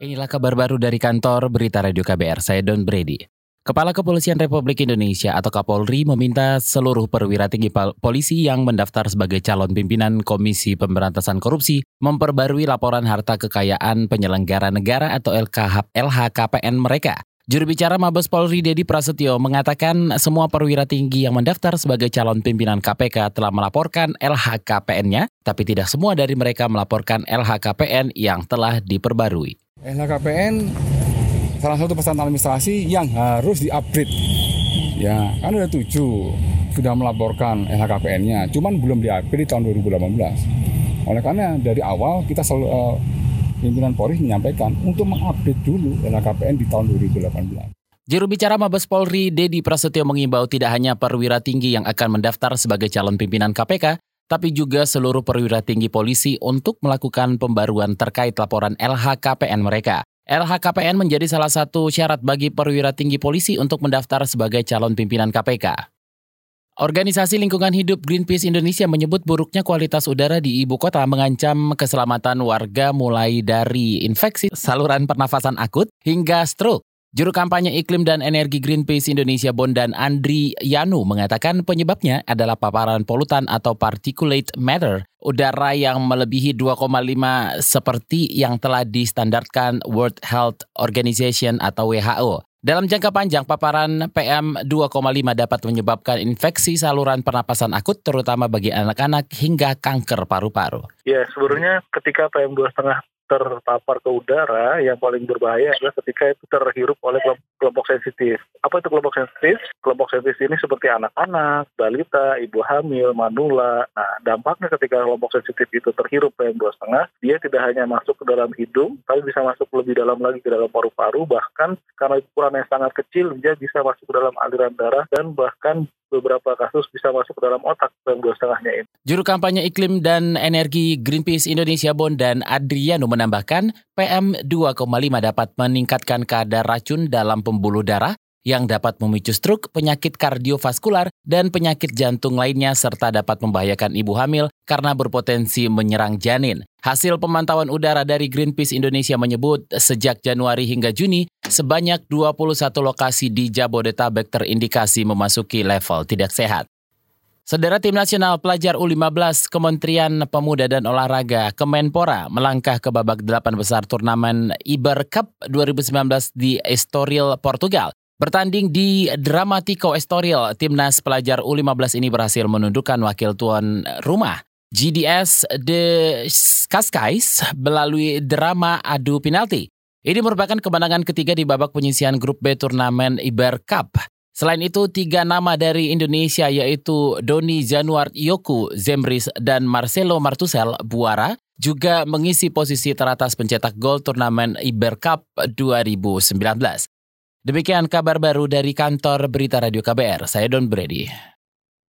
Inilah kabar baru dari kantor Berita Radio KBR, saya Don Brady. Kepala Kepolisian Republik Indonesia atau Kapolri meminta seluruh perwira tinggi polisi yang mendaftar sebagai calon pimpinan Komisi Pemberantasan Korupsi memperbarui laporan harta kekayaan penyelenggara negara atau LHKPN mereka. Juru bicara Mabes Polri Dedi Prasetyo mengatakan semua perwira tinggi yang mendaftar sebagai calon pimpinan KPK telah melaporkan LHKPN-nya, tapi tidak semua dari mereka melaporkan LHKPN yang telah diperbarui. LHKPN salah satu pesan administrasi yang harus diupgrade. Ya, kan ada tujuh sudah melaporkan LHKPN-nya, cuman belum diupgrade di tahun 2018. Oleh karena dari awal kita selalu uh, pimpinan Polri menyampaikan untuk mengupdate dulu LHKPN di tahun 2018. Juru bicara Mabes Polri, Dedi Prasetyo mengimbau tidak hanya perwira tinggi yang akan mendaftar sebagai calon pimpinan KPK, tapi juga seluruh perwira tinggi polisi untuk melakukan pembaruan terkait laporan LHKPN mereka. LHKPN menjadi salah satu syarat bagi perwira tinggi polisi untuk mendaftar sebagai calon pimpinan KPK. Organisasi Lingkungan Hidup Greenpeace Indonesia menyebut buruknya kualitas udara di ibu kota mengancam keselamatan warga mulai dari infeksi saluran pernafasan akut hingga stroke. Juru kampanye iklim dan energi Greenpeace Indonesia Bondan Andri Yanu mengatakan penyebabnya adalah paparan polutan atau particulate matter, udara yang melebihi 2,5 seperti yang telah distandarkan World Health Organization atau WHO. Dalam jangka panjang, paparan PM 2,5 dapat menyebabkan infeksi saluran pernapasan akut, terutama bagi anak-anak hingga kanker paru-paru. Ya, sebenarnya ketika PM 2,5 terpapar ke udara yang paling berbahaya adalah ketika itu terhirup oleh kelompok sensitif. Apa itu kelompok sensitif? Kelompok sensitif ini seperti anak-anak, balita, ibu hamil, manula. Nah, dampaknya ketika kelompok sensitif itu terhirup PM2,5, dia tidak hanya masuk ke dalam hidung, tapi bisa masuk lebih dalam lagi ke dalam paru-paru, bahkan karena ukuran yang sangat kecil, dia bisa masuk ke dalam aliran darah dan bahkan beberapa kasus bisa masuk ke dalam otak yang dua setengahnya ini. Juru kampanye iklim dan energi Greenpeace Indonesia Bond dan Adriano menambahkan PM 2,5 dapat meningkatkan kadar racun dalam pembuluh darah yang dapat memicu stroke, penyakit kardiovaskular, dan penyakit jantung lainnya serta dapat membahayakan ibu hamil karena berpotensi menyerang janin. Hasil pemantauan udara dari Greenpeace Indonesia menyebut sejak Januari hingga Juni, sebanyak 21 lokasi di Jabodetabek terindikasi memasuki level tidak sehat. Saudara Tim Nasional Pelajar U15 Kementerian Pemuda dan Olahraga Kemenpora melangkah ke babak delapan besar turnamen Iber Cup 2019 di Estoril, Portugal. Bertanding di Dramatico Estoril, timnas pelajar U15 ini berhasil menundukkan wakil tuan rumah GDS The Cascais melalui drama adu penalti. Ini merupakan kemenangan ketiga di babak penyisian grup B turnamen Iber Cup. Selain itu, tiga nama dari Indonesia yaitu Doni Januar Yoku, Zemris, dan Marcelo Martusel Buara juga mengisi posisi teratas pencetak gol turnamen Iber Cup 2019. Demikian kabar baru dari kantor Berita Radio KBR. Saya Don Brady.